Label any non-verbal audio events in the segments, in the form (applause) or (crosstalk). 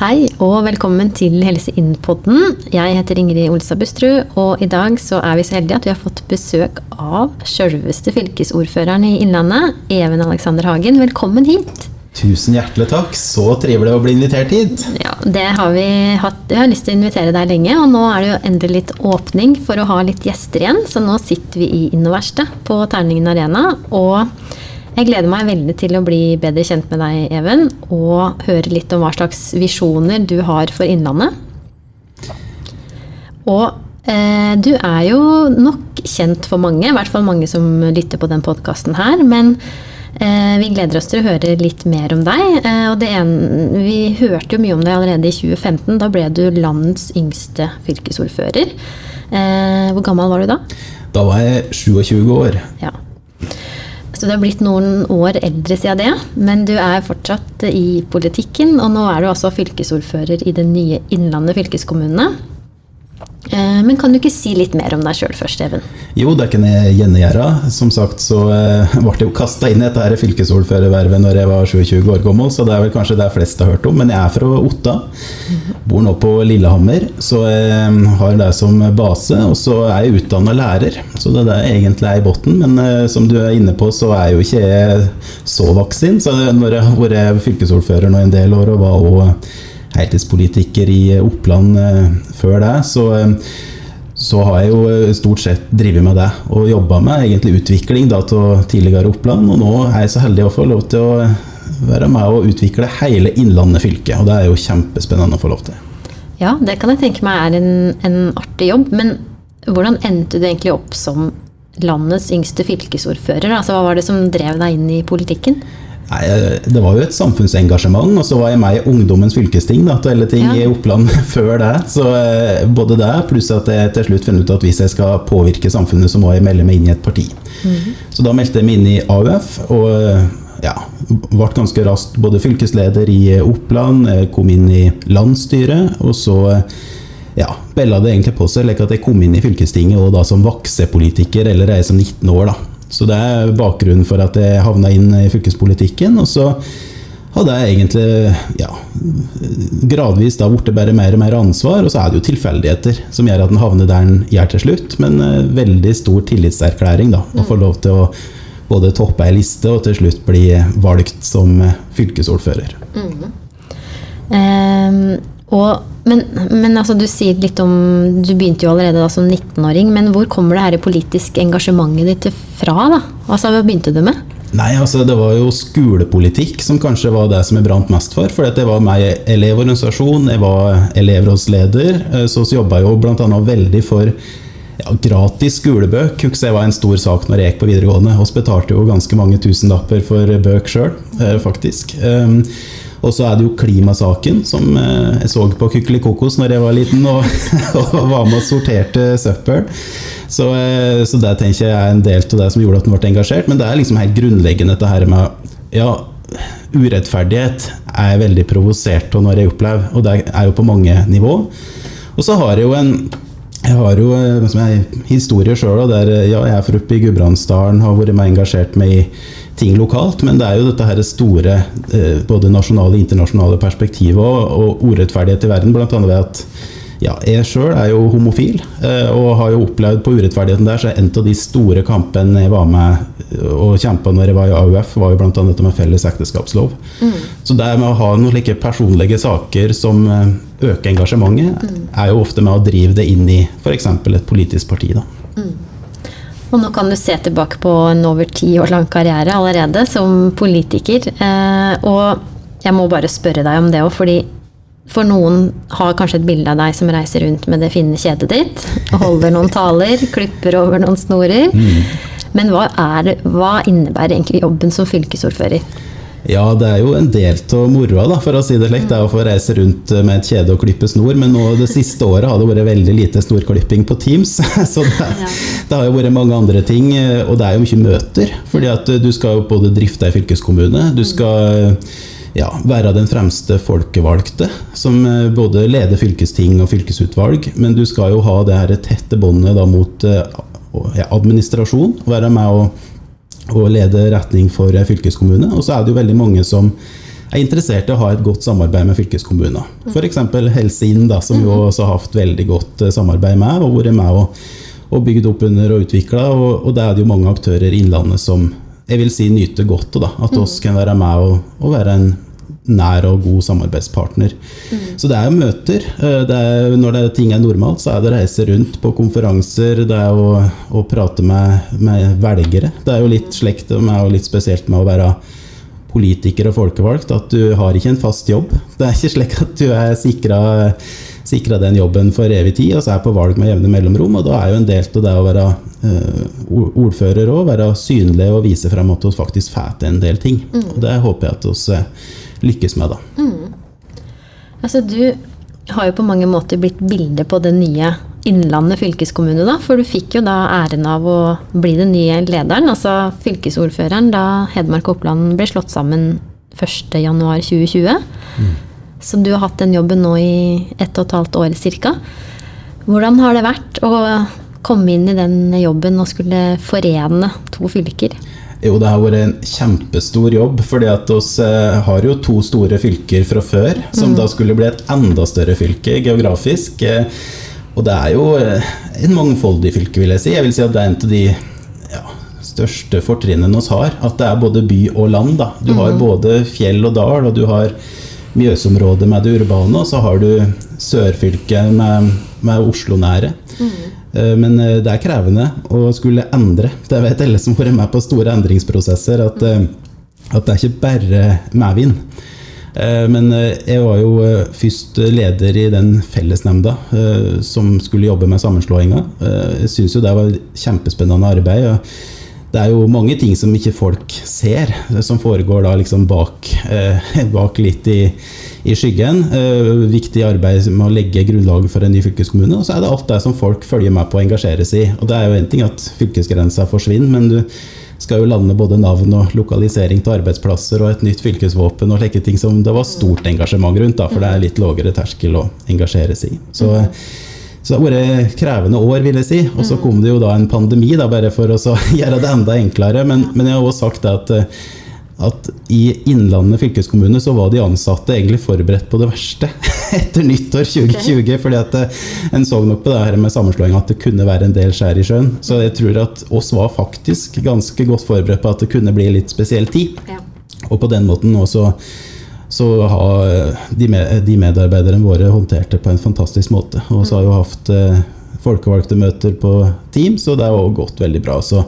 Hei og velkommen til Helse Inn-podden. Jeg heter Ingrid Olstad Bustrud, og i dag så er vi så heldige at vi har fått besøk av sjølveste fylkesordføreren i Innlandet, Even Alexander Hagen. Velkommen hit. Tusen hjertelig takk. Så trivelig å bli invitert hit. Ja, det har vi hatt. Vi har lyst til å invitere deg lenge, og nå er det jo endelig litt åpning for å ha litt gjester igjen. Så nå sitter vi i Innoverste på Terningen Arena. og jeg gleder meg veldig til å bli bedre kjent med deg, Even, og høre litt om hva slags visjoner du har for Innlandet. Og eh, du er jo nok kjent for mange, i hvert fall mange som lytter på den podkasten her. Men eh, vi gleder oss til å høre litt mer om deg. Eh, og en, vi hørte jo mye om deg allerede i 2015. Da ble du landets yngste fylkesordfører. Eh, hvor gammel var du da? Da var jeg 27 år. Ja. Så du har blitt noen år eldre siden det, men du er fortsatt i politikken. Og nå er du altså fylkesordfører i den nye Innlandet fylkeskommune. Eh, men kan du ikke si litt mer om deg sjøl først, Even? Jo, det kan jeg gjengjøre. Som sagt så eh, ble jeg jo kasta inn i dette fylkesordførervervet når jeg var 27 år gammel, så det er vel kanskje det fleste har hørt om. Men jeg er fra Otta. Bor nå på Lillehammer, så jeg har det som base. Og så er jeg utdanna lærer, så det er det egentlig er i bunnen. Men eh, som du er inne på, så er jo ikke jeg så vaksin. Så når jeg har vært fylkesordfører nå en del år og var også heltidspolitiker i Oppland eh, før det, så, eh, så har jeg jo eh, stort sett drevet med det. Og jobba med egentlig utvikling av tidligere Oppland. Og nå er jeg så heldig å få lov til å være med og utvikle hele Innlandet fylke. Og det er jo kjempespennende å få lov til. Ja, det kan jeg tenke meg er en, en artig jobb. Men hvordan endte du egentlig opp som landets yngste fylkesordfører? Altså, hva var det som drev deg inn i politikken? Nei, Det var jo et samfunnsengasjement, og så var jeg med i Ungdommens fylkesting da, til alle ting ja. i Oppland (laughs) før det. Så eh, både det, pluss at jeg til slutt fant ut at hvis jeg skal påvirke samfunnet, så må jeg melde meg inn i et parti. Mm -hmm. Så da meldte jeg meg inn i AUF, og eh, ja, ble ganske raskt både fylkesleder i Oppland, kom inn i landsstyret, og så ja, bella det egentlig på seg like at jeg kom inn i fylkestinget og da som vaksepolitiker, eller jeg som 19 år. da. Så det er bakgrunnen for at jeg havna inn i fylkespolitikken. Og så hadde jeg egentlig ja, gradvis da blitt bare mer og mer ansvar, og så er det jo tilfeldigheter som gjør at en havner der en gjør til slutt. Men uh, veldig stor tillitserklæring da, å få lov til å både toppe ei liste og til slutt bli valgt som fylkesordfører. Mm. Um, og men, men altså, du sier litt om Du begynte jo allerede da som 19-åring, men hvor kommer det her politiske engasjementet ditt fra? da? Altså, Hva begynte du med? Nei, altså Det var jo skolepolitikk som kanskje var det som jeg brant mest for. For jeg var med i elevorganisasjon, jeg var elevrådsleder. Eh, så jobba jeg jo bl.a. veldig for ja, gratis skolebøk. Jeg var en stor sak når jeg gikk på videregående. Vi betalte jo ganske mange tusenlapper for bøk sjøl, eh, faktisk. Og så er det jo klimasaken, som eh, jeg så på Kykelikokos når jeg var liten og, (laughs) og var med og sorterte søppel. Så, eh, så, det tenker jeg er en del av det som gjorde at den ble engasjert. Men det er liksom helt grunnleggende dette her med ja, urettferdighet er jeg veldig provosert av når jeg opplever, og det er jo på mange nivå. Og så har jeg jo en jeg har jo eh, en historie sjøl, der ja, jeg er fra oppe i Gudbrandsdalen, har vært med engasjert med i ting lokalt, men det er jo dette her store eh, både nasjonale og internasjonale perspektivet og, og urettferdighet i verden, bl.a. ved at ja, jeg sjøl er jo homofil eh, og har jo opplevd på urettferdigheten der, så en av de store kampene jeg var med og kjempa når jeg var i AUF, var jo bl.a. dette med felles ekteskapslov. Mm. Så det med å ha noen like personlige saker som eh, øker engasjementet, mm. er jo ofte med å drive det inn i f.eks. et politisk parti. da. Mm. Og nå kan du se tilbake på en over ti år lang karriere allerede som politiker. Eh, og jeg må bare spørre deg om det òg, fordi for noen har kanskje et bilde av deg som reiser rundt med det fine kjedet ditt, holder noen taler, klipper over noen snorer. Mm. Men hva, er, hva innebærer egentlig jobben som fylkesordfører? Ja, det er jo en del av moroa, for å si det slik. Det er å få reise rundt med et kjede og klippe snor. Men nå det siste året har det vært veldig lite snorklipping på Teams. (laughs) Så det, det, har jo vært mange andre ting. Og det er jo mye møter. fordi at du skal jo både drifte ei fylkeskommune, du skal ja, være den fremste folkevalgte, som både leder fylkesting og fylkesutvalg. Men du skal jo ha det her tette båndet mot ja, administrasjon. Være med og og lede retning for fylkeskommune. Og så er det jo veldig mange som er interessert i å ha et godt samarbeid med fylkeskommuner. F.eks. Helse Inn, da, som jo også har hatt veldig godt eh, samarbeid med, og vært med og, og bygd opp under og utvikla. Og, og det er det jo mange aktører i Innlandet som jeg vil si nyter godt av. At oss kan være med og, og være en nær og god samarbeidspartner. Mm. Så det er jo møter. Eh, det er, når det, ting er normalt, så er det å reise rundt på konferanser. Det er å, å prate med, med, velgere. Det er jo litt slekt med, og litt spesielt med å være politiker og folkevalgt, at du har ikke en fast jobb. Det er ikke slik at du er sikra den jobben for evig tid, og så er på valg med jevne mellomrom. Og da er jo en del av det å være uh, ordfører òg, være synlig og vise frem at vi faktisk får til en del ting. Mm. Og det håper jeg at vi lykkes med, da. Mm. Altså, du har jo på mange måter blitt bildet på det nye Innlandet fylkeskommune, da? For du fikk jo da æren av å bli den nye lederen, altså fylkesordføreren, da Hedmark og Oppland ble slått sammen 1.1.2020. Mm. Så du har hatt den jobben nå i ett og et halvt år ca. Hvordan har det vært å komme inn i den jobben og skulle forene to fylker? Jo, det har vært en kjempestor jobb. fordi at vi eh, har jo to store fylker fra før, som mm. da skulle bli et enda større fylke geografisk. Eh, og det er jo eh, en mangfoldig fylke, vil jeg si. Jeg vil si at det er en av de ja, største fortrinnene vi har. At det er både by og land. Da. Du har mm. både fjell og dal, og du har Mjøsområdet med det urbane, og så har du sørfylket med, med Oslo-nære. Mm. Eh, men eh, det er krevende å skulle endre. Det vet alle som har vært med på store endringsprosesser, at, eh, at det er ikke bare medvind. Men jeg var jo først leder i den fellesnemnda som skulle jobbe med sammenslåinga. Jeg syns jo det var kjempespennende arbeid. Det er jo mange ting som ikke folk ser, som foregår da liksom bak, (laughs) bak litt i i skyggen. Eh, viktig arbeid med å legge grunnlaget for en ny fylkeskommune. Og så er det alt det som folk følger med på og engasjeres i. Og det er jo en ting at fylkesgrensa forsvinner, men du skal jo lande både navn og lokalisering til arbeidsplasser og et nytt fylkesvåpen og slike ting som det var stort engasjement rundt, da, for det er litt lavere terskel å engasjere seg i. Så, så det har vært krevende år, vil jeg si. Og så kom det jo da en pandemi, da, bare for å (laughs) gjøre det enda enklere. Men, men jeg har også sagt at uh, at i Innlandet fylkeskommune så var de ansatte egentlig forberedt på det verste (laughs) etter nyttår 2020. Okay. fordi at eh, en så nok på det her med sammenslåing at det kunne være en del skjær i sjøen. Så jeg tror at oss var faktisk ganske godt forberedt på at det kunne bli litt spesiell tid. Ja. Og på den måten også så har eh, de, med, de medarbeiderne våre håndtert det på en fantastisk måte. Og så har jo hatt eh, folkevalgte møter på Teams, og det har også gått veldig bra. så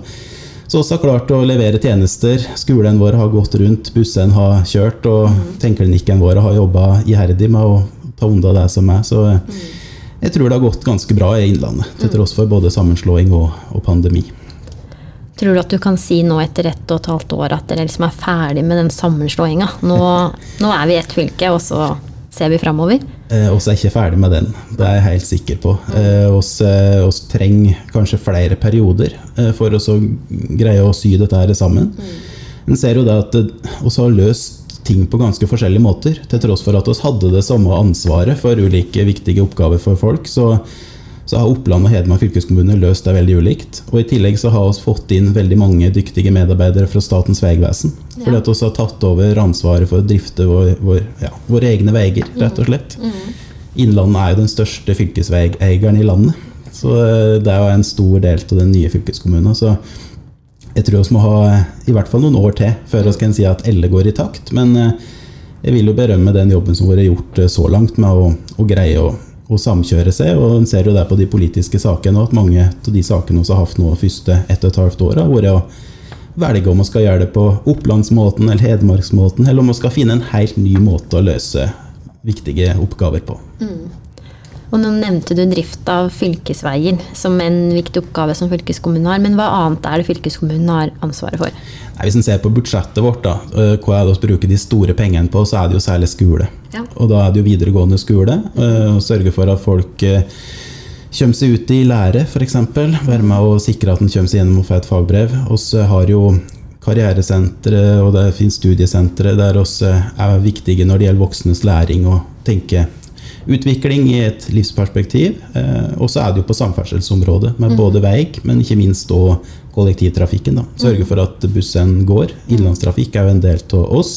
så vi har klart å levere tjenester. Skolen vår har gått rundt, bussene har kjørt, og mm. tenkeklinikken vår har jobba iherdig med å ta unna det som er. Så mm. jeg tror det har gått ganske bra i Innlandet, til mm. tross for både sammenslåing og, og, pandemi. Tror du at du kan si nå etter ett og et halvt år at dere liksom er ferdig med den sammenslåinga? Nå, nå er vi ett fylke, og så ser vi framover? Eh, oss er ikke ferdig med den, det er jeg helt sikker på. Eh, oss, eh, oss, trenger kanskje flere perioder eh, for å greie å sy dette her sammen. Mm. En ser jo da at oss har løst ting på ganske forskjellige måter. Til tross for at oss hadde det samme ansvaret for ulike viktige oppgaver for folk. så så har Oppland og Hedmark fylkeskommune løst det veldig ulikt. Og I tillegg så har vi fått inn veldig mange dyktige medarbeidere fra Statens vegvesen. Ja. Fordi at vi har tatt over ansvaret for å drifte vår, vår, ja, våre egne veier, rett og slett. Mm. Mm. Innlandet er jo den største fylkesveieieren i landet. Så eh, det er jo en stor del av den nye fylkeskommunen. Så jeg tror vi må ha i hvert fall noen år til før vi kan si at alle går i takt. Men eh, jeg vil jo berømme den jobben som har vært gjort eh, så langt med å, å greie å å samkjøre seg. og En ser jo det på de politiske sakene at mange av de sakene vi har hatt nå første ett og et halvt år, har vært å velge om vi skal gjøre det på opplandsmåten eller hedmarksmåten, eller om vi skal finne en helt ny måte å løse viktige oppgaver på. Mm. Og Nå nevnte du drift av fylkesveier som en viktig oppgave som fylkeskommunen har. Men hva annet er det fylkeskommunen har ansvaret for? Nei, hvis en ser på budsjettet vårt, da, hva er det vi bruker de store pengene på, så er det jo særlig skole. Ja. Og da er det jo videregående skole. Og Sørge for at folk kommer seg ut i lære, f.eks. Være med og sikre at en kommer seg gjennom og får et fagbrev. Vi har jo karrieresentre og det finnes studiesentre der vi er viktige når det gjelder voksnes læring og tenke utvikling i et livsperspektiv. Eh, og så er det jo på samferdselsområdet, med både vei, men ikke minst òg kollektivtrafikken. da. Sørge for at bussen går. Innlandstrafikk er jo en del av oss.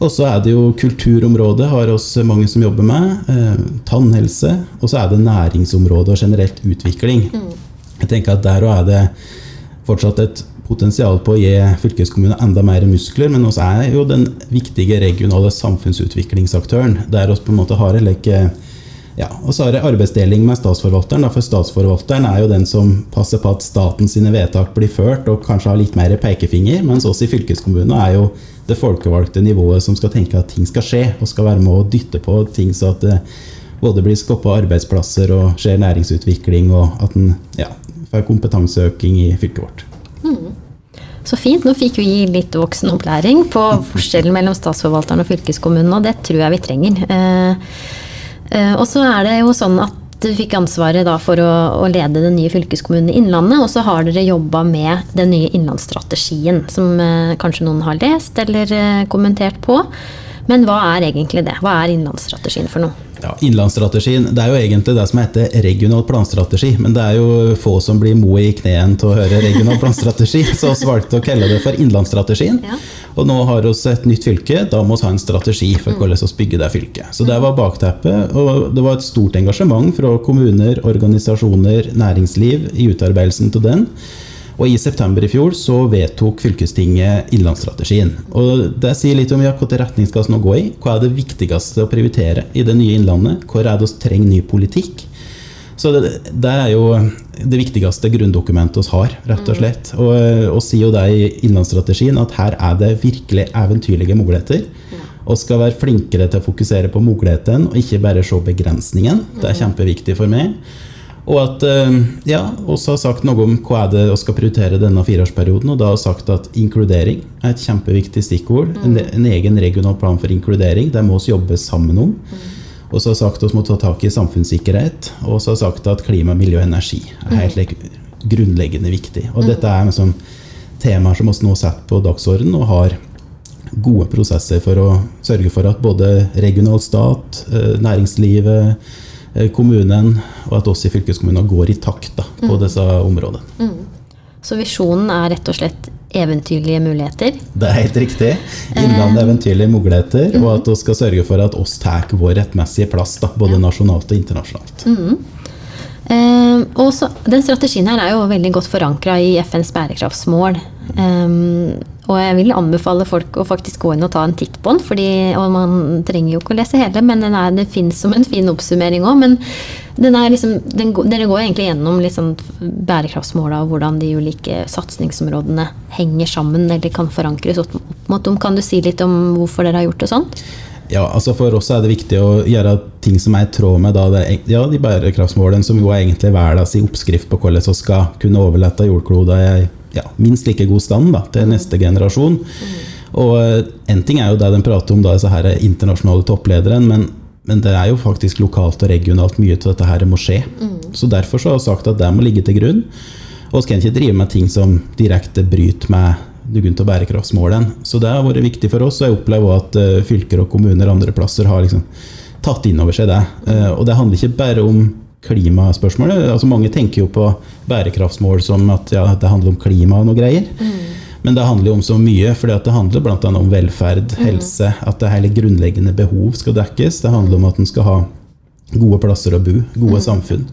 Og så er det jo kulturområdet, har oss mange som jobber med. Eh, tannhelse. Og så er det næringsområdet og generelt utvikling. Jeg tenker at der òg er det fortsatt et potensial på å gi fylkeskommunen enda mer muskler, men også er jo den viktige regionale samfunnsutviklingsaktøren. Der oss på en måte har en like, ja, og så har det arbeidsdeling med statsforvalteren. For statsforvalteren er jo den som passer på at staten sine vedtak blir ført, og kanskje har litt mer pekefinger, mens oss i fylkeskommunen er jo det folkevalgte nivået som skal tenke at ting skal skje, og skal være med å dytte på ting så at det både blir skoppa arbeidsplasser og skjer næringsutvikling, og at en ja, får kompetanseøking i fylket vårt. Så fint. Nå fikk vi litt voksenopplæring på forskjellen mellom statsforvalteren og fylkeskommunen, og det tror jeg vi trenger. Eh, eh, og så er det jo sånn at du fikk ansvaret for å, å lede den nye fylkeskommunen i Innlandet, og så har dere jobba med den nye innlandsstrategien, som eh, kanskje noen har lest eller kommentert på. Men hva er egentlig det? Hva er innlandsstrategien for noe? Ja, Innlandsstrategien det er jo egentlig det som heter regional planstrategi, men det er jo få som blir moe i kneen til å høre regional planstrategi, (laughs) så vi valgte å kalle det for innlandsstrategien. Ja. Og nå har vi et nytt fylke, da må vi ha en strategi for hvordan vi bygger det fylket. Så det var bakteppet, og det var et stort engasjement fra kommuner, organisasjoner, næringsliv i utarbeidelsen til den. Og I september i fjor så vedtok fylkestinget innlandsstrategien. Og Det sier litt om ja, hvilken retning skal vi nå gå i. Hva er det viktigste å prioritere i det nye innlandet? Hvor er det vi trenger ny politikk? Så det, det, er jo det viktigste grunndokumentet vi har, rett og slett. Og, og sier jo det i innlandsstrategien at her er det virkelig eventyrlige muligheter. Og skal være flinkere til å fokusere på muligheten og ikke bare se begrensningen. Det er kjempeviktig for meg. Og at eh, ja, også har sagt noe om hva er det vi skal prioritere denne fireårsperioden. Og da har sagt at inkludering er et kjempeviktig stikkord. En, en egen regional plan for inkludering. Det må vi jobbe sammen om. Og så har sagt at vi må ta tak i samfunnssikkerhet. Og så har sagt at klima, miljø og energi er helt mm. grunnleggende viktig. Og dette er liksom temaer som vi nå setter på dagsordenen og har gode prosesser for å sørge for at både regional stat, eh, næringslivet, kommunen og at oss i fylkeskommunen går i takt da, på disse områdene. Så visjonen er rett og slett eventyrlige muligheter. Det er helt riktig. Innlandet eventyrlige muligheter, og at vi skal sørge for at oss tar vår rettmessige plass, da, både nasjonalt og internasjonalt. Eh, og så, den strategien her er jo veldig godt forankra i FNs bærekraftsmål. Eh, og jeg vil anbefale folk å faktisk gå inn og ta en titt på den. Fordi, og man trenger jo ikke å lese hele, men den, er, den finnes som en fin oppsummering òg. Men den er liksom, den, dere går egentlig gjennom litt sånn bærekraftsmåla og hvordan de ulike satsingsområdene henger sammen eller kan forankres opp mot dem. Kan du si litt om hvorfor dere har gjort det sånn? Ja, altså For oss er det viktig å gjøre ting som er i tråd med da, det, ja, de bærekraftsmålene, som jo er egentlig verdens oppskrift på hvordan vi skal kunne overlate jordkloden i ja, minst like god stand da, til neste generasjon. Og eh, En ting er jo det de prater om, da, disse her internasjonale topplederne, men, men det er jo faktisk lokalt og regionalt mye til dette her må skje. Så Derfor så har vi sagt at det må ligge til grunn. Og vi kan ikke drive med ting som direkte bryter med noen av bærekraftsmålene. Så det har vært viktig for oss, og jeg opplever også at eh, fylker og kommuner andre plasser har liksom tatt inn over seg det. Eh, og det handler ikke bare om klimaspørsmålet. Altså Mange tenker jo på bærekraftsmål som at ja, det handler om klima og noe greier. Men det handler jo om så mye, for det handler bl.a. om velferd, helse, at det hele grunnleggende behov skal dekkes. Det handler om at en skal ha gode plasser å bo, gode samfunn.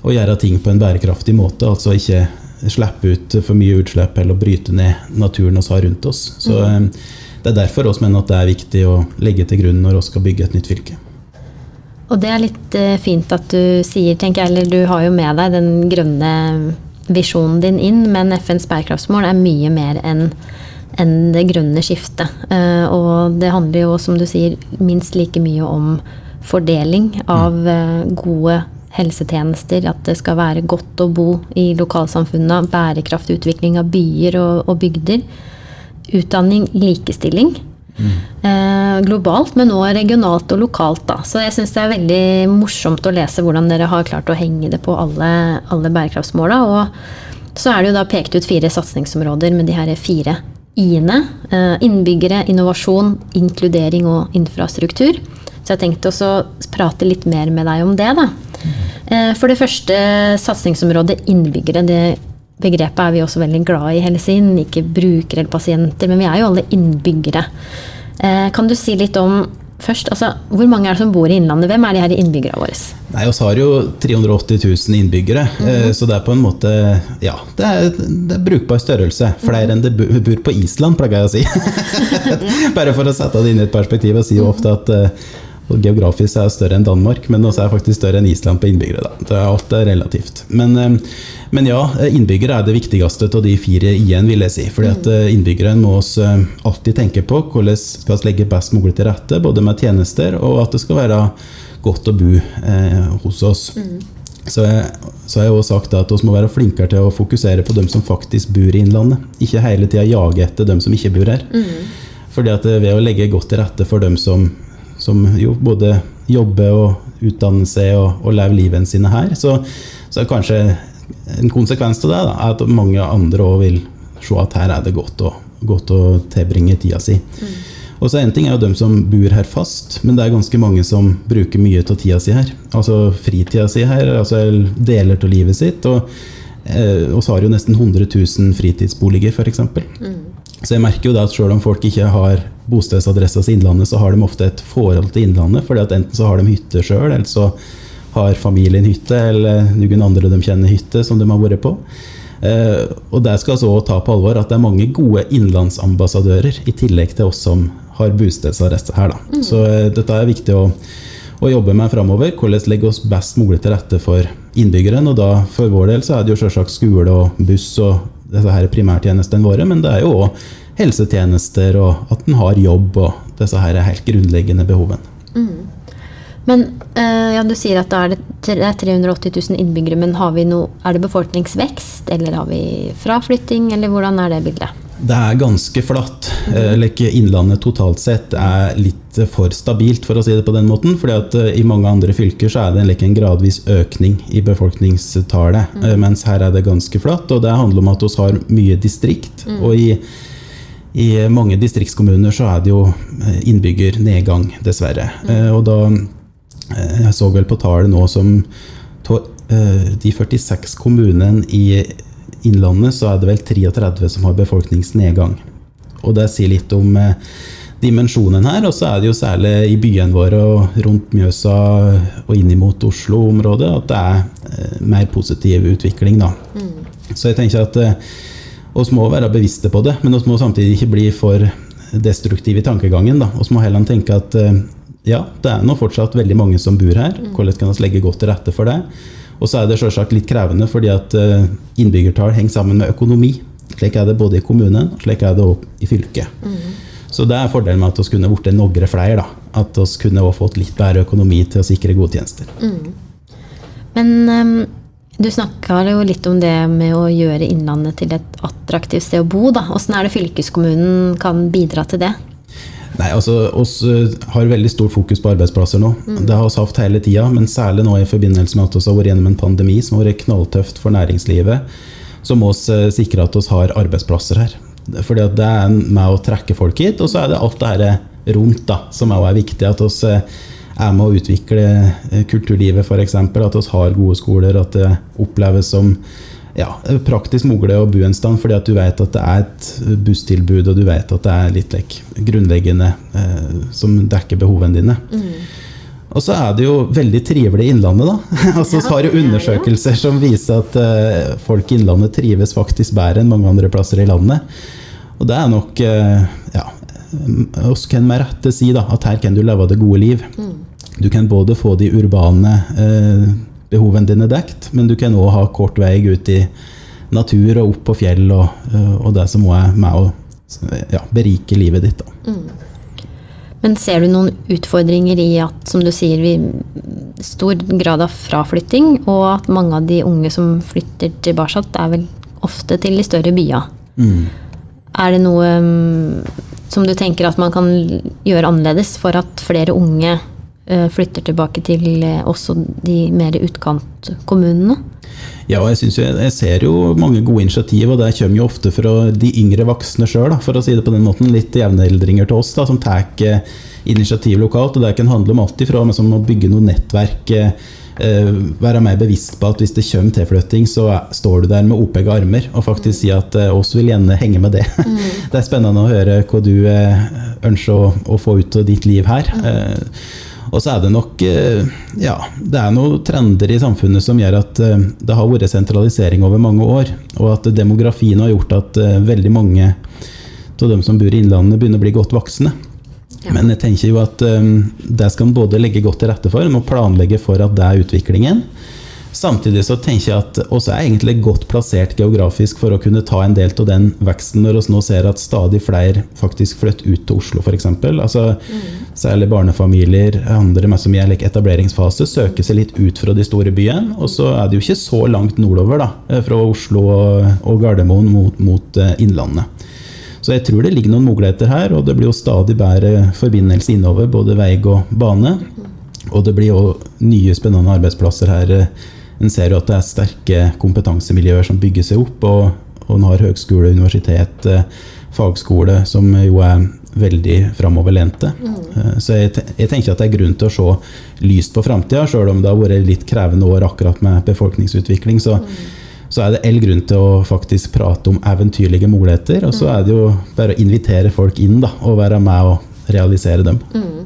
Og gjøre ting på en bærekraftig måte, altså ikke slippe ut for mye utslipp eller bryte ned naturen vi har rundt oss. Så mm. Det er derfor vi mener at det er viktig å legge til grunn når vi skal bygge et nytt fylke. Og det er litt eh, fint at du sier, tenker jeg, eller du har jo med deg den grønne visjonen din inn, men FNs bærekraftsmål er mye mer enn enn det grønne skiftet. Eh, og det handler jo, som du sier, minst like mye om fordeling av eh, gode helsetjenester, at det skal være godt å bo i lokalsamfunna, bærekraftig utvikling av byer og, og bygder. Utdanning, likestilling. Eh, globalt, men også regionalt og lokalt. Da. Så jeg syns det er veldig morsomt å lese hvordan dere har klart å henge det på alle, alle bærekraftsmåla. Og så er det jo da pekt ut fire satsingsområder med de her fire i-ene. Eh, innbyggere, innovasjon, inkludering og infrastruktur. Så jeg tenkte også prate litt mer med deg om det. da. Eh, For det første, satsingsområdet innbyggere. Det begrepet er vi også veldig glad i i Helsin. Ikke brukere eller pasienter, men vi er jo alle innbyggere. Eh, Kan du si litt om først, altså, hvor mange er det som bor i Innlandet? Hvem er de her innbyggerne våre? Nei, oss har jo 380 000 innbyggere, eh, så det er på en måte Ja, det er, det er brukbar størrelse. Flere enn det bor på Island, pleier jeg å si. (laughs) Bare for å sette det inn i et perspektiv. og si jo ofte at og geografisk er det større enn Danmark, men også er det faktisk større enn Island på innbyggere. Da. Det er, alt er relativt. Men, eh, men ja, innbyggere er det viktigste av de fire i-en, vil jeg si. Fordi at innbyggerne må oss eh, alltid tenke på hvordan skal vi legge best mulig til rette, både med tjenester og at det skal være godt å bo eh, hos oss. Så, jeg, så har jeg også sagt at vi må være flinkere til å fokusere på dem som faktisk bor i Innlandet. Ikke hele tida jage etter dem som ikke bor her. Fordi at eh, ved å legge godt til rette for dem som, som jo både jobber og utdanner seg og, og lever livet sine her, så, så kanskje en konsekvens av det da, er at mange andre òg vil se at her er det godt å, godt å tilbringe tida si. Og så En ting er jo dem som bor her fast, men det er ganske mange som bruker mye av tida si her. Altså fritida si her, altså deler av livet sitt. Og eh, oss har jo nesten 100 000 fritidsboliger, f.eks. Så jeg merker jo da at selv om folk ikke har bostedsadressa til Innlandet, så har de ofte et forhold til Innlandet. fordi at enten så har de hytte sjøl, eller så har familien hytte, eller noen andre de kjenner hytte som de har vært på. Eh, og det skal vi også ta på alvor at det er mange gode innlandsambassadører, i tillegg til oss som har bostedsadresse her. Da. Så eh, dette er viktig å, å jobbe med framover. Hvordan legge oss best mulig til rette for innbyggeren. Og da for vår del så er det jo selvsagt skole og buss og disse her primærtjenestene våre, men det er jo òg helsetjenester og at en har jobb og disse her helt grunnleggende behovene. Men eh, ja, Du sier at er det er 380 000 innbyggere, men noe, er det befolkningsvekst, eller har vi fraflytting, eller hvordan er det bildet? Det er ganske flatt. Eh, like Innlandet totalt sett er litt for stabilt, for å si det på den måten. fordi at eh, i mange andre fylker så er det like en gradvis økning i befolkningstallet. Mm. Mens her er det ganske flatt. Og det handler om at vi har mye distrikt. Og i, i mange distriktskommuner så er det jo eh, innbyggernedgang, dessverre. Mm. Og da eh, Jeg så vel på tallet nå som eh, de 46 kommunene i Innlandet, så er det vel 33 som har befolkningsnedgang. Og det sier litt om eh, dimensjonen her. Og så er det jo særlig i byene våre og rundt Mjøsa og inn mot Oslo-området at det er eh, mer positiv utvikling, da. Så jeg tenker at eh, oss må være bevisste på det, men oss må samtidig ikke bli for destruktive i tankegangen. da. Oss må heller tenke at ja, det er nå fortsatt veldig mange som bor her. Hvordan kan vi legge godt til rette for det? Og så er det selvsagt litt krevende, fordi at eh, innbyggertall henger sammen med økonomi. Slik er det både i kommunen og slik er det også i fylket. Så det er fordelen med at vi kunne blitt nogre flere. da. At vi kunne også fått litt bedre økonomi til å sikre gode tjenester. Men um, du snakka jo litt om det med å gjøre Innlandet til et attraktivt sted å bo. da. Åssen er det fylkeskommunen kan bidra til det? Nei, altså, oss eh, har veldig stort fokus på arbeidsplasser nå. Det har vi hatt hele tida, men særlig nå i forbindelse med at vi har vært gjennom en pandemi som har vært knalltøft for næringslivet, så må vi eh, sikre at vi har arbeidsplasser her. Fordi det er med å trekke folk hit, og så er det alt det her rundt da, som også er viktig. At vi eh, er med å utvikle eh, kulturlivet, f.eks. At vi har gode skoler, at det oppleves som ja, praktisk mulig å bo en stand, fordi at du vet at det er et busstilbud, og du vet at det er litt like, grunnleggende eh, som dekker behovene dine. Og så er det jo veldig trivelig i Innlandet, da. (laughs) altså, Ja, har jo er undersøkelser som viser at eh, folk i Innlandet trives faktisk bedre enn mange andre plasser i landet. Og det er nok eh, ja, oss kan med rette si da, at her kan du leve det gode liv. Du kan både få de urbane eh, behovene dine dekt, men du kan òg ha kort vei ut i natur og opp på fjell, og, eh, og det som òg er med å ja, berike livet ditt. Da. Men ser du noen utfordringer i at, som du sier, vi stor grad av fraflytting, og at mange av de unge som flytter tilbake, er vel ofte til de større byene? Er det noe mm, som du tenker at man kan gjøre annerledes for at flere unge flytter tilbake til eh, også de mer utkantkommunene? Ja, jeg, synes jo, jeg ser jo mange gode initiativ, og det kommer jo ofte fra de yngre voksne sjøl, for å si det på den måten. Litt jevneldringer til oss da, som tar eh, initiativ lokalt. og Det kan handle om alt ifra liksom, å bygge noe nettverk. Eh, være mer bevisst på at hvis det kommer tilflytting, så står du der med opegga armer og faktisk si at eh, oss vil gjerne henge med det. Mm. (laughs) Det er spennende å høre hva du eh, ønsker å, å, få ut av ditt liv her. Mm. Og så er det nok eh, Ja, det er noen trender i samfunnet som gjør at eh, det har vært sentralisering over mange år, og at demografien har gjort at eh, veldig mange av dem som bor i Innlandet, begynner å bli godt voksne. Ja. Men jeg tenker jo at det skal man både legge godt til rette for, og planlegge for at det er utviklingen. Samtidig så tenker jeg at oss er egentlig godt plassert geografisk for å kunne ta en del av den veksten, når vi nå ser at stadig flere faktisk flytter ut til Oslo, f.eks. Altså, mm. Særlig barnefamilier, andre med som gjelder etableringsfase, søker seg litt ut fra de store byene. Og så er det jo ikke så langt nordover, da, fra Oslo og Gardermoen mot, mot eh, Innlandet. Så jeg tror det ligger noen muligheter her, og det blir jo stadig bedre forbindelse innover, både vei og bane. Og det blir jo nye, spennende arbeidsplasser her eh, en ser jo at det er sterke kompetansemiljøer som bygger seg opp, og, og en har høgskole, universitet, eh, fagskole, som jo er veldig framoverlente. Mm. Eh, så jeg, jeg, tenker at det er grunn til å se lyst på framtida, sjøl om det har vært litt krevende år akkurat med befolkningsutvikling. så mm så er det all grunn til å faktisk prate om eventyrlige muligheter. Og så mm. er det jo bare å invitere folk inn da, og være med og realisere dem. Mm.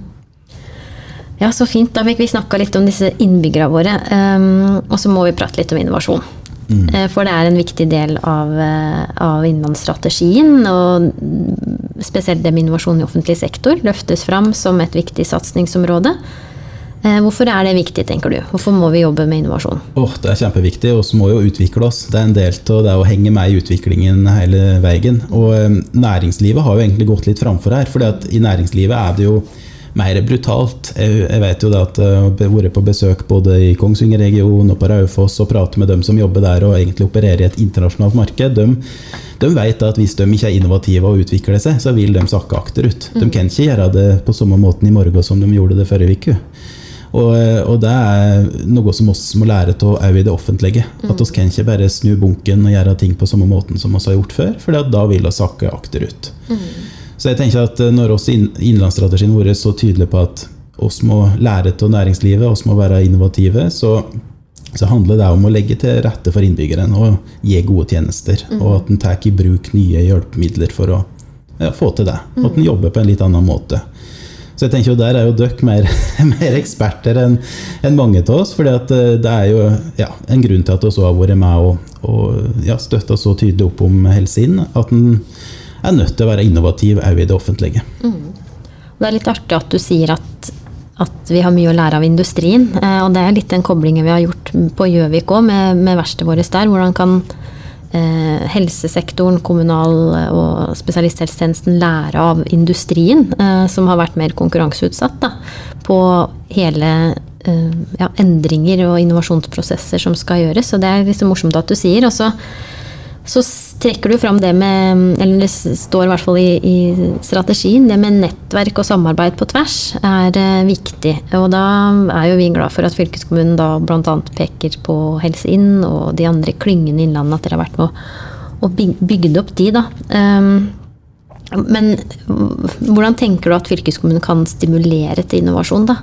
Ja, så fint. Da fikk vi snakka litt om disse innbyggerne våre. Um, og så må vi prate litt om innovasjon. Mm. Uh, for det er en viktig del av, uh, av innlandsstrategien. Og spesielt det med innovasjon i offentlig sektor løftes fram som et viktig satsingsområde. Uh, hvorfor er det viktig, tenker du? Hvorfor må vi jobbe med innovasjon? Oh, det er kjempeviktig. og så må vi jo utvikle oss. Det er en del av det å henge med i utviklingen hele veien. Og um, næringslivet har jo egentlig gått litt framfor her. For i næringslivet er det jo mer brutalt. Jeg, jeg vet jo det at jeg har vært på besøk både i Kongsvinger-regionen og på Raufoss og pratet med dem som jobber der og egentlig opererer i et internasjonalt marked. De, de vet at hvis de ikke er innovative og utvikler seg, så vil de sakke akterut. De mm. kan ikke gjøre det på samme måten i morgen som de gjorde det forrige uke. Og, og, det er noe som vi må lære av òg i det offentlige. At vi kan ikke bare snu bunken og gjøre ting på samme måten som vi har gjort før, for da vil vi sakke akterut. Mm. Så jeg tenker at eh, når også innlandsstrategien vår er så tydelig på at oss må lære av næringslivet, oss må være innovative, så, så, handler det om å legge til rette for innbyggeren og gi gode tjenester. Mm. Og at en tar i bruk nye hjelpemidler for å ja, få til det. Og at en jobber på en litt annen måte. Så jeg tenker jo Der er jo dere mer, (laughs) mer, eksperter enn en mange av oss. For at det er jo ja, en grunn til at vi har vært med og, og ja, støtta så tydelig opp om Helsinn. At en er nødt til å være innovativ òg i det offentlige. Mm. Det er litt artig at du sier at, at vi har mye å lære av industrien. Eh, og det er litt den koblingen vi har gjort på Gjøvik òg, med, med verkstedet vårt der. Hvordan kan eh, helsesektoren, kommunal- og spesialisthelsetjenesten lære av industrien, eh, som har vært mer konkurranseutsatt da, på hele eh, ja, endringer og innovasjonsprosesser som skal gjøres. Og det er liksom morsomt at du sier. Og så så trekker du fram det med Eller det står i hvert fall i, i strategien. Det med nettverk og samarbeid på tvers er uh, viktig. Og da er jo vi glad for at fylkeskommunen da bl.a. peker på Helse Inn og de andre klyngene i Innlandet, at dere har vært med å bygge opp de, da. Um, men hvordan tenker du at fylkeskommunen kan stimulere til innovasjon, da?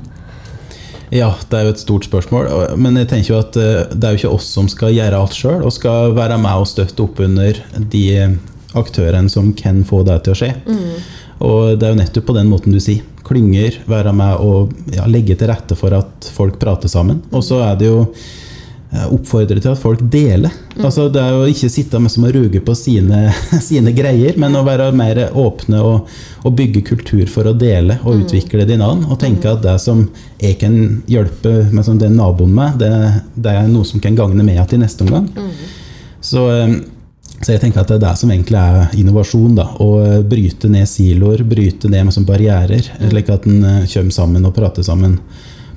Ja, det er jo et stort spørsmål. Men jeg tenker jo at eh, det er jo ikke oss som skal gjøre alt sjøl, og skal være med og støtte opp under de aktørene som kan få det til å skje. Mm. Og det er jo nettopp på den måten du sier. Klynger, være med og ja, legge til rette for at folk prater sammen. Og så er det jo oppfordre til at folk deler. Mm. Altså, det er jo ikke sitte med som å ruge på sine, (laughs) sine, greier, men å være mer åpne og, og bygge kultur for å dele og mm. utvikle din annen. Og tenke at det som jeg kan hjelpe med som den naboen med, det, det, er noe som kan gagne meg til neste omgang. Mm. Så, eh, så, jeg tenker at det er det som egentlig er innovasjon. da, Å bryte ned siloer, bryte ned med barrierer, mm. slik at en eh, kommer sammen og prater sammen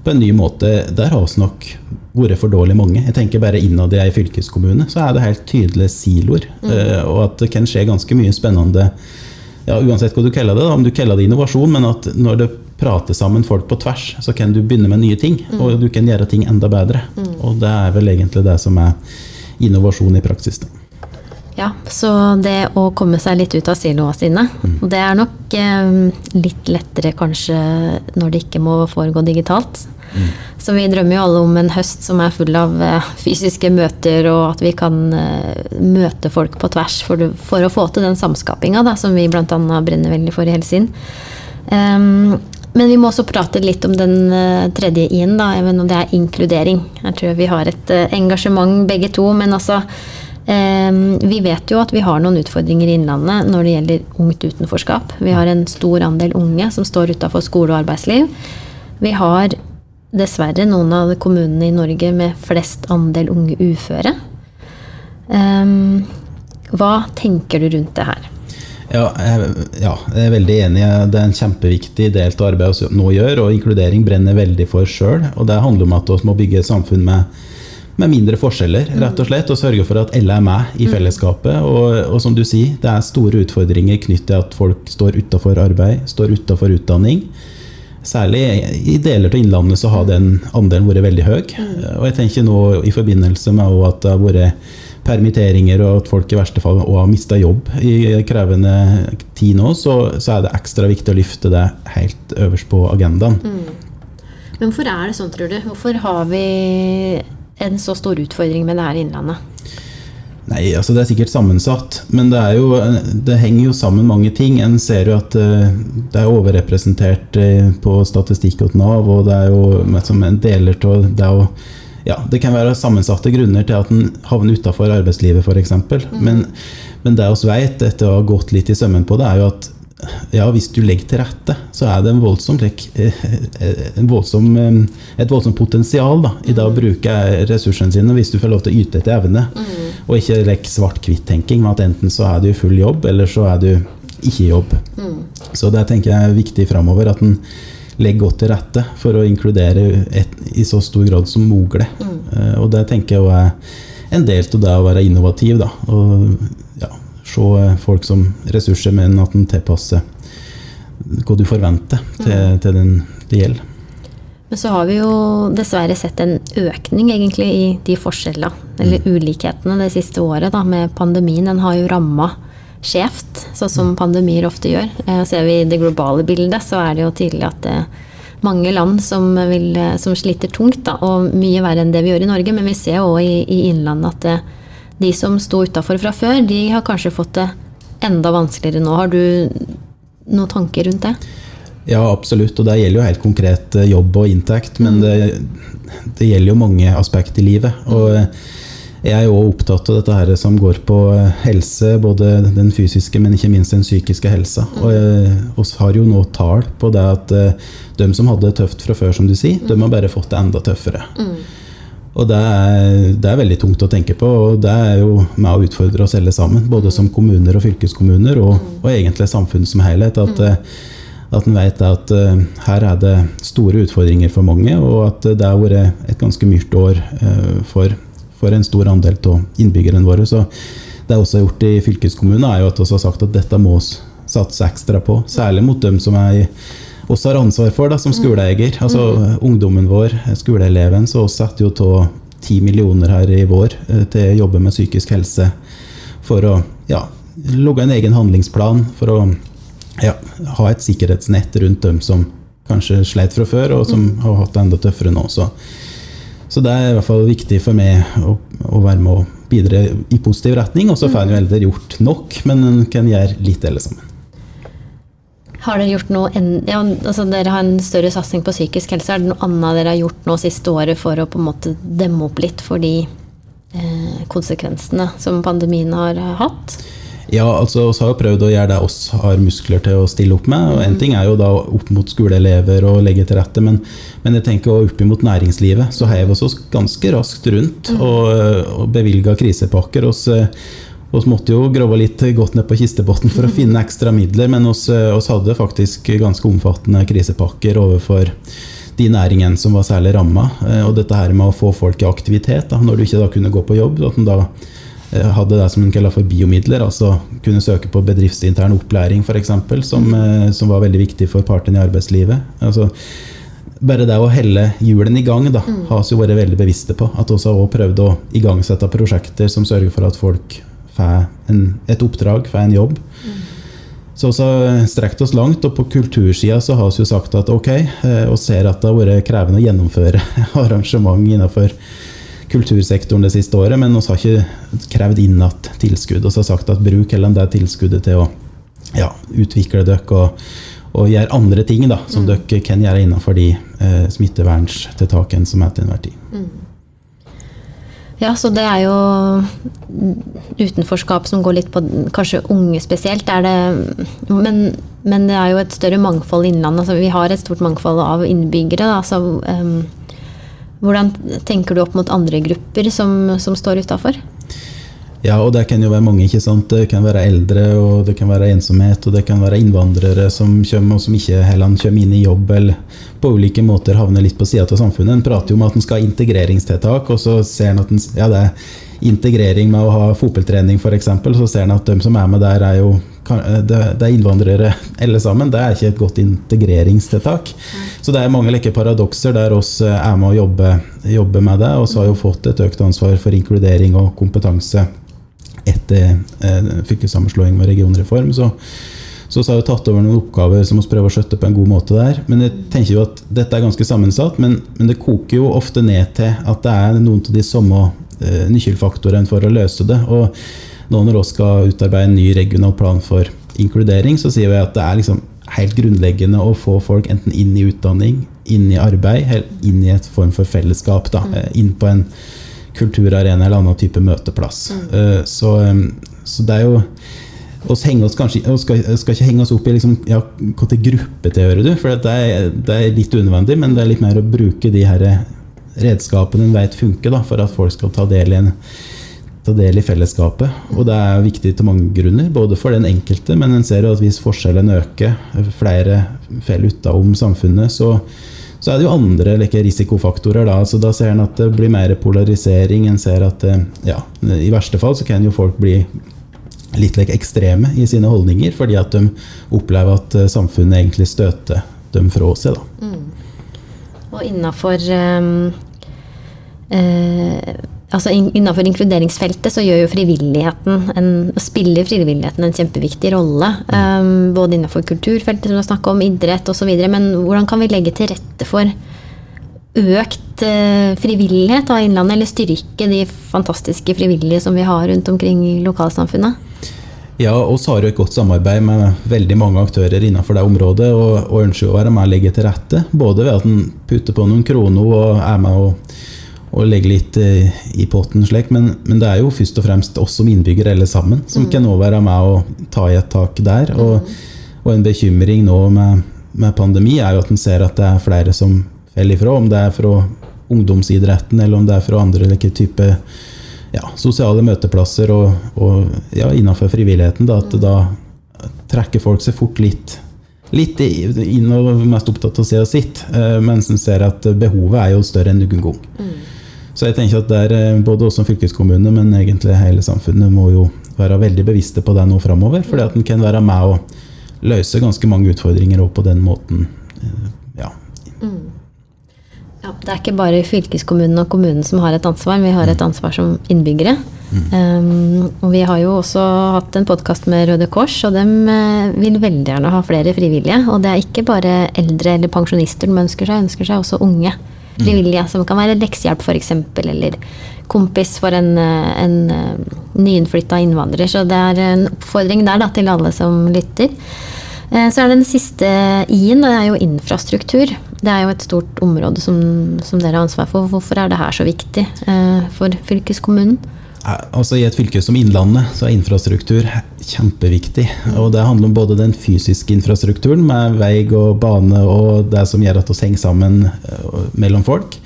på en ny måte. Der har vi nok vært for dårlig mange. Jeg tenker bare Innad i ei fylkeskommune så er det helt tydelige siloer. Mm. Uh, og at det kan skje ganske mye spennende ja, uansett hva du kaller det, om du kaller det innovasjon, men at når det prater sammen folk på tvers, så kan du begynne med nye ting. Og du kan gjøre ting enda bedre. Og det er vel egentlig det som er innovasjon i praksis. Da. Ja, så det å komme seg litt ut av siloene sine, det er nok eh, litt lettere kanskje når det ikke må foregå digitalt. Så vi drømmer jo alle om en høst som er full av eh, fysiske møter, og at vi kan eh, møte folk på tvers for, for å få til den samskapinga som vi bl.a. brenner veldig for i Helsin. Um, men vi må også prate litt om den eh, tredje i-en, da, om det er inkludering. Jeg tror vi har et engasjement begge to, men altså eh, Vi vet jo at vi har noen utfordringer i Innlandet når det gjelder ungt utenforskap. Vi har en stor andel unge som står utafor skole og arbeidsliv. Vi har dessverre noen av kommunene i Norge med flest andel unge uføre. Um, hva tenker du rundt det her? Ja, jeg, ja, jeg er veldig enig. Det er en kjempeviktig del av arbeidet vi nå gjør, og inkludering brenner veldig for sjøl. Og det handler om at vi må bygge et samfunn med, med mindre forskjeller, rett og slett, og sørge for at alle er med i fellesskapet. Og, og som du sier, det er store utfordringer knyttet til at folk står utafor arbeid, står utafor utdanning. Særlig i deler av Innlandet så har den andelen vært veldig høy. Og jeg tenker nå i forbindelse med at det har vært permitteringer og at folk i verste fall også har mista jobb i krevende tid nå, så, så er det ekstra viktig å løfte det helt øverst på agendaen. Men hvorfor er det sånn, tror du? Hvorfor har vi en så stor utfordring med det her i Innlandet? Nei, altså det er sikkert sammensatt, men det, er jo, det henger jo sammen mange ting. En ser jo at eh, det er overrepresentert eh, på statistikk hos Nav, og det er jo med som en deler av det ja, Det kan være sammensatte grunner til at en havner utafor arbeidslivet, f.eks. Men, men det vi vet, etter å ha gått litt i sømmen på det, er jo at ja, hvis du legger til rette, så er det en voldsom, eh, en voldsom, eh, et voldsomt potensial da, i det å bruke ressursene sine hvis du får lov til å yte etter evne. Og ikke like svart-hvitt-tenking med at enten så er du i full jobb, eller så er du ikke i jobb. Så det tenker jeg er viktig framover. At en legger godt til rette for å inkludere et, i så stor grad som mulig. Mm. og det tenker jeg er en del av det å være innovativ. Da. Og se folk som ressurser, men at en tilpasser hva du forventer til, til den det gjelder. Men så har vi jo dessverre sett en økning egentlig i de forskjellene, eller ulikhetene, det siste året da, med pandemien. Den har jo ramma skjevt, sånn som pandemier ofte gjør. Eh, Ser vi i det globale bildet, så er det jo tydelig at det er mange land som, vil, som sliter tungt, da, og mye verre enn det vi gjør i Norge. Men vi ser òg i, i Innlandet at det, de som sto utafor fra før, de har kanskje fått det enda vanskeligere nå. Har du noen tanker rundt det? Ja, absolutt. Og det gjelder jo helt konkret eh, jobb og inntekt, men det, det gjelder jo mange aspekt i livet. Og eh, jeg er jo opptatt av dette her som går på eh, helse, både den fysiske, men ikke minst den psykiske helsa. Og vi har jo nå tall på det at de som hadde det tøft fra før, som du sier, de har bare fått det enda tøffere. Og det er, det er veldig tungt å tenke på, og det er jo med å utfordre oss alle sammen. Både som kommuner og fylkeskommuner, og, og egentlig samfunnet som helhet. At, eh, at en vet at uh, her er det store utfordringer for mange, og at det har vært et ganske myrt år uh, for, for en stor andel av innbyggerne våre. Så det er også gjort i fylkeskommunen, er jo at vi har sagt at dette må vi satse ekstra på. Særlig mot dem som er i også har ansvar for da, som skoleeier. Altså ungdommen vår, skoleeleven. Så vi setter jo av ti millioner her i vår eh, til å jobbe med psykisk helse for å ja, logge en egen handlingsplan for å ja, ha et sikkerhetsnett rundt dem som kanskje sleit fra før, og som har hatt det enda tøffere nå. Så, så det er i hvert fall viktig for meg å, å være med og bidra i positiv retning. Og så får en jo heller gjort nok, men en kan gjøre litt alle sammen. Har dere gjort noe en, ja, altså Dere har en større satsing på psykisk helse. Er det noe annet dere har gjort nå siste året for å på en måte demme opp litt for de eh, konsekvensene som pandemien har hatt? Ja, altså Vi har jo prøvd å gjøre det oss har muskler til å stille opp med. og En ting er jo da opp mot skoleelever og legge til rette, men, men jeg tenker også opp mot næringslivet. Så heiv vi oss ganske raskt rundt og, og bevilga krisepakker. Oss, oss måtte jo grove litt godt ned på kistebunnen for å finne ekstra midler, men oss, oss hadde faktisk ganske omfattende krisepakker overfor de næringene som var særlig ramma. Og dette her med å få folk i aktivitet, da, når du ikke da kunne gå på jobb. at en da eh, hadde det som en kaller for biomidler, altså kunne søke på bedriftsintern opplæring f.eks., som, eh, som var veldig viktig for partene i arbeidslivet. Altså, bare det å helle hjulene i gang da, har vi vært veldig bevisste på. At vi har prøvd å igangsette prosjekter som sørger for at folk får en, et oppdrag, får en jobb. Så vi har strekt oss langt, og på kultursida så har vi jo sagt at ok, vi og ser at det har vært krevende å gjennomføre (laughs) arrangement innenfor kultursektoren det siste året, men vi har ikke krevd inn igjen tilskudd. Vi har sagt at bruk heller det tilskuddet til å ja, utvikle dere og, og gjøre andre ting da, som Mm. dere kan gjøre innenfor de eh, smitteverntiltakene som er til enhver tid. Ja, så det er jo utenforskap som går litt på kanskje unge spesielt. Er det, men, men det er jo et større mangfold i Innlandet. Altså, vi har et stort mangfold av innbyggere. Da, så, um, hvordan tenker du opp mot andre grupper som, som står utafor? Ja, og det kan jo være mange. ikke sant? Det kan være eldre, og det kan være ensomhet, og det kan være innvandrere som kommer, og som ikke heller kommer inn i jobb, eller på ulike måter havner litt på sida av samfunnet. En prater jo om at en skal ha integreringstiltak, og så ser en at en, ja, det er integrering med å ha fotballtrening f.eks., så ser en at de som er med der, er jo det, det er innvandrere (laughs) alle sammen. Det er ikke et godt integreringstiltak. Så det er mange like paradokser der oss eh, er med å jobbe, jobbe med det, og så har jo fått et økt ansvar for inkludering og kompetanse etter eh, fylkessammenslåing og regionreform. Så, så vi har vi tatt over noen oppgaver som vi prøver å skjøtte på en god måte der. Men jeg tenker jo at dette er ganske sammensatt, men, men det koker jo ofte ned til at det er noen av de samme eh, nøkkelfaktorene for å løse det. Og nå når vi skal utarbeide en ny regional plan for inkludering, så sier vi at det er liksom helt grunnleggende å få folk enten inn i utdanning, inn i arbeid, inn i et form for fellesskap. Da, eh, inn på en kulturarena eller annen type møteplass. Eh, Så, så det er jo oss oss kanskje, oss skal, skal ikke henge oss opp i liksom, ja, hva til gruppe tilhører du, for det er, det er litt unødvendig, men det er litt mer å bruke de her redskapene en vet funker, da, for at folk skal ta del i en ta del i fellesskapet. Og det er viktig til mange grunner, både for den enkelte, men en ser jo at hvis forskjellene øker, flere faller utenom samfunnet, så, så er det jo andre like, risikofaktorer. Da. Så da ser en at det blir mer polarisering. En ser at eh, ja, i verste fall så kan jo folk bli litt like, ekstreme i sine holdninger, fordi at de opplever at eh, samfunnet egentlig støter dem fra seg. Da. Og innafor eh, altså Innenfor inkluderingsfeltet så gjør jo frivilligheten en, spiller frivilligheten en kjempeviktig rolle. Um, både innenfor kulturfeltet, som du har om, idrett osv. Men hvordan kan vi legge til rette for økt uh, frivillighet av Innlandet, eller styrke de fantastiske frivillige som vi har rundt omkring i lokalsamfunnet? Ja, oss har jo et godt samarbeid med veldig mange aktører innenfor det området, og, og ønsker å være med og legge til rette. Både ved at en putter på noen kroner og er med og, og legge litt eh, i potten, slik, men, men det er jo først og fremst oss som innbyggere alle sammen som kan nå være med og ta i et tak der. Og, og en bekymring nå med, med pandemi er jo at en ser at det er flere som faller ifra, om det er fra ungdomsidretten eller om det er fra andre like, type ja, sosiale møteplasser og, og ja, innenfor frivilligheten. Da, at da trekker folk seg fort litt, litt inn og mest opptatt av å se sitt, eh, mens en ser at behovet er jo større enn noen gang. Så jeg tenker at der, eh, både oss som fylkeskommune, men egentlig hele samfunnet må jo være veldig bevisste på det nå framover. at en kan være med å løse ganske mange utfordringer òg på den måten. Ja. Mm. Ja, det er ikke bare fylkeskommunen og kommunen som har et ansvar, vi har et ansvar som innbyggere. Um, og vi har jo også hatt en podkast med Røde Kors, og dem eh, vil veldig gjerne ha flere frivillige. Og det er ikke bare eldre eller pensjonister de ønsker seg, ønsker seg også unge frivillige. Som kan være leksehjelp f.eks., eller kompis for en, eh, en eh, nyinnflytta innvandrer. Så det er en oppfordring der da, til alle som lytter. Eh, Så er det den siste i-en, det er jo infrastruktur. Det er jo et stort område som, som dere har ansvar for. Hvorfor er det her så viktig for fylkeskommunen? Altså I et fylke som Innlandet så er infrastruktur kjempeviktig. og Det handler om både den fysiske infrastrukturen med vei og bane og det som gjør at vi henger sammen eh, mellom folk.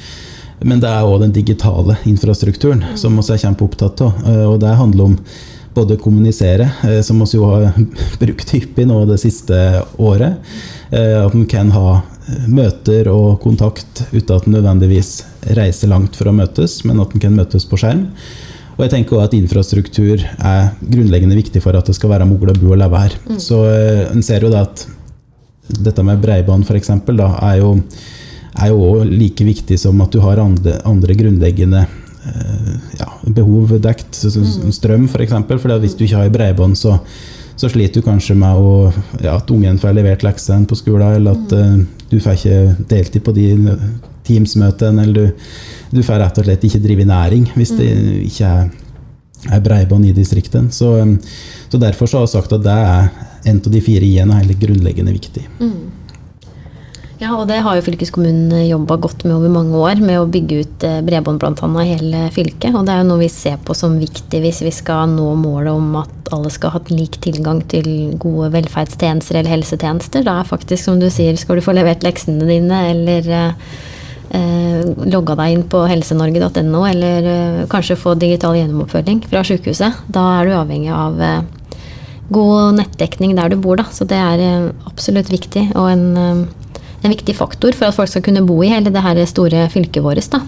Men det er òg den digitale infrastrukturen som vi er kjempeopptatt av. Eh, Og det handler om både kommunisere, som vi jo har (laughs) brukt hyppig nå det siste året. At en kan ha møter og kontakt uten at en nødvendigvis reiser langt for å møtes, men at en kan møtes på skjerm. Og jeg tenker også at infrastruktur er grunnleggende viktig for at det skal være mulig å bo og leve her. Så eh, en ser jo det at dette med breibånd f.eks. er jo er jo òg like viktig som at du har andre, andre grunnleggende eh, ja, behov dekt. så- Strøm f.eks. For, eksempel, for hvis du ikke har breibånd, så, så sliter du kanskje med å, ja, at ungen får levert leksene på skolen, eller at eh, du får ikke deltid på de Teams-møtene, eller du, du får rett og slett ikke drive næring hvis det ikke er, er breibånd i distriktet. Så, eh, så derfor så har jeg sagt at det er en av de fire i-ene er helt grunnleggende viktig. Ja, og det har jo fylkeskommunen jobba godt med over mange år, med å bygge ut eh, bredbånd bl.a. i hele fylket. Og det er jo noe vi ser på som viktig hvis vi skal nå målet om at alle skal ha lik tilgang til gode velferdstjenester eller helsetjenester. Da er faktisk, som du sier, skal du få levert leksene dine eller eh, eh, logga deg inn på helsenorge.no, eller eh, kanskje få digital gjennomoppfølging fra sykehuset. Da er du avhengig av eh, god nettdekning der du bor, da. Så det er eh, absolutt viktig, og en, eh, en viktig faktor for at folk skal kunne bo i hele det her store fylket vårt. Da.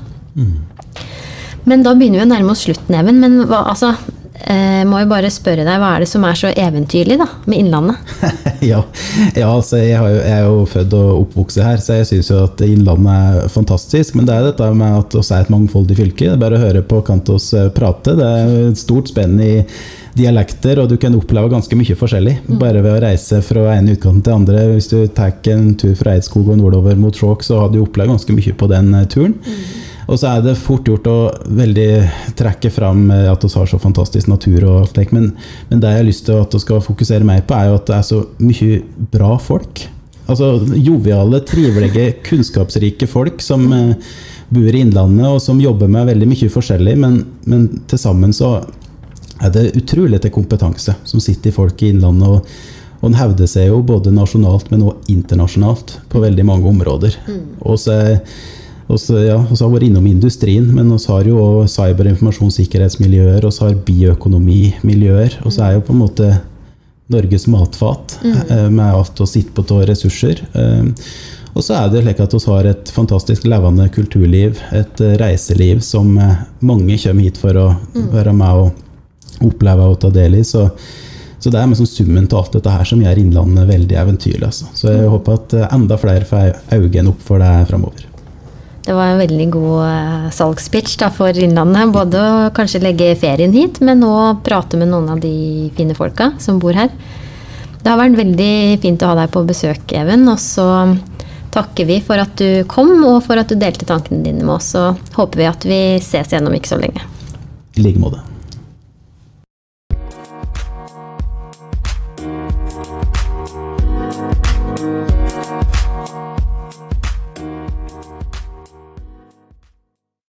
Men da begynner vi å nærme oss slutten, Even. Men hva, altså, eh, må jo bare spørre deg, hva er det som er så eventyrlig da, med Innlandet? (laughs) ja, ja altså jeg, har jo, jeg er jo født og oppvokst her, så jeg syns jo at Innlandet er fantastisk. Men det er dette med at vi er et mangfoldig fylke. Det er bare å høre på Kantos eh, prate. Det er et stort spenn i dialekter, og du kan oppleve ganske mye forskjellig. Bare ved å reise fra ene utkanten til andre. Hvis du tar en tur fra Eidskog og nordover mot Skjåk, så har du opplevd ganske mye på den turen. turen. Og så er det fort gjort å veldig trekke fram eh, at vi har så fantastisk natur. og alt det, men, men det jeg har lyst til at vi skal fokusere mer på, er jo at det er så mye bra folk. Altså joviale, trivelige, (laughs) kunnskapsrike folk som eh, bor i Innlandet, og som jobber med veldig mye forskjellig, men, men til sammen så er det utrolig til kompetanse som sitter i folk i Innlandet. og og den hevder seg jo både nasjonalt, men også internasjonalt på veldig mange områder. Og så er og så, ja, også har vært innom industrien, men vi har jo også cyber- og informasjonssikkerhetsmiljøer, så har bioøkonomimiljøer, og så er jo på en måte Norges matfat mm. med alt å sitte på av ressurser. Eh, og så er det slik at vi har et fantastisk levende kulturliv, et eh, reiseliv som eh, mange kommer hit for å være med og oppleve og ta del i. Så, så det er liksom summen til alt dette her som gjør Innlandet veldig eventyrlig. Altså. Så jeg håper at eh, enda flere får øynene opp for det framover. Det var en veldig god eh, salgspitch da, for Innlandet. Både å kanskje legge ferien hit, men òg prate med noen av de fine folka som bor her. Det har vært veldig fint å ha deg på besøk, Even. Og så takker vi for at du kom, og for at du delte tankene dine med oss. Og håper vi at vi ses igjen om ikke så lenge. I like måte.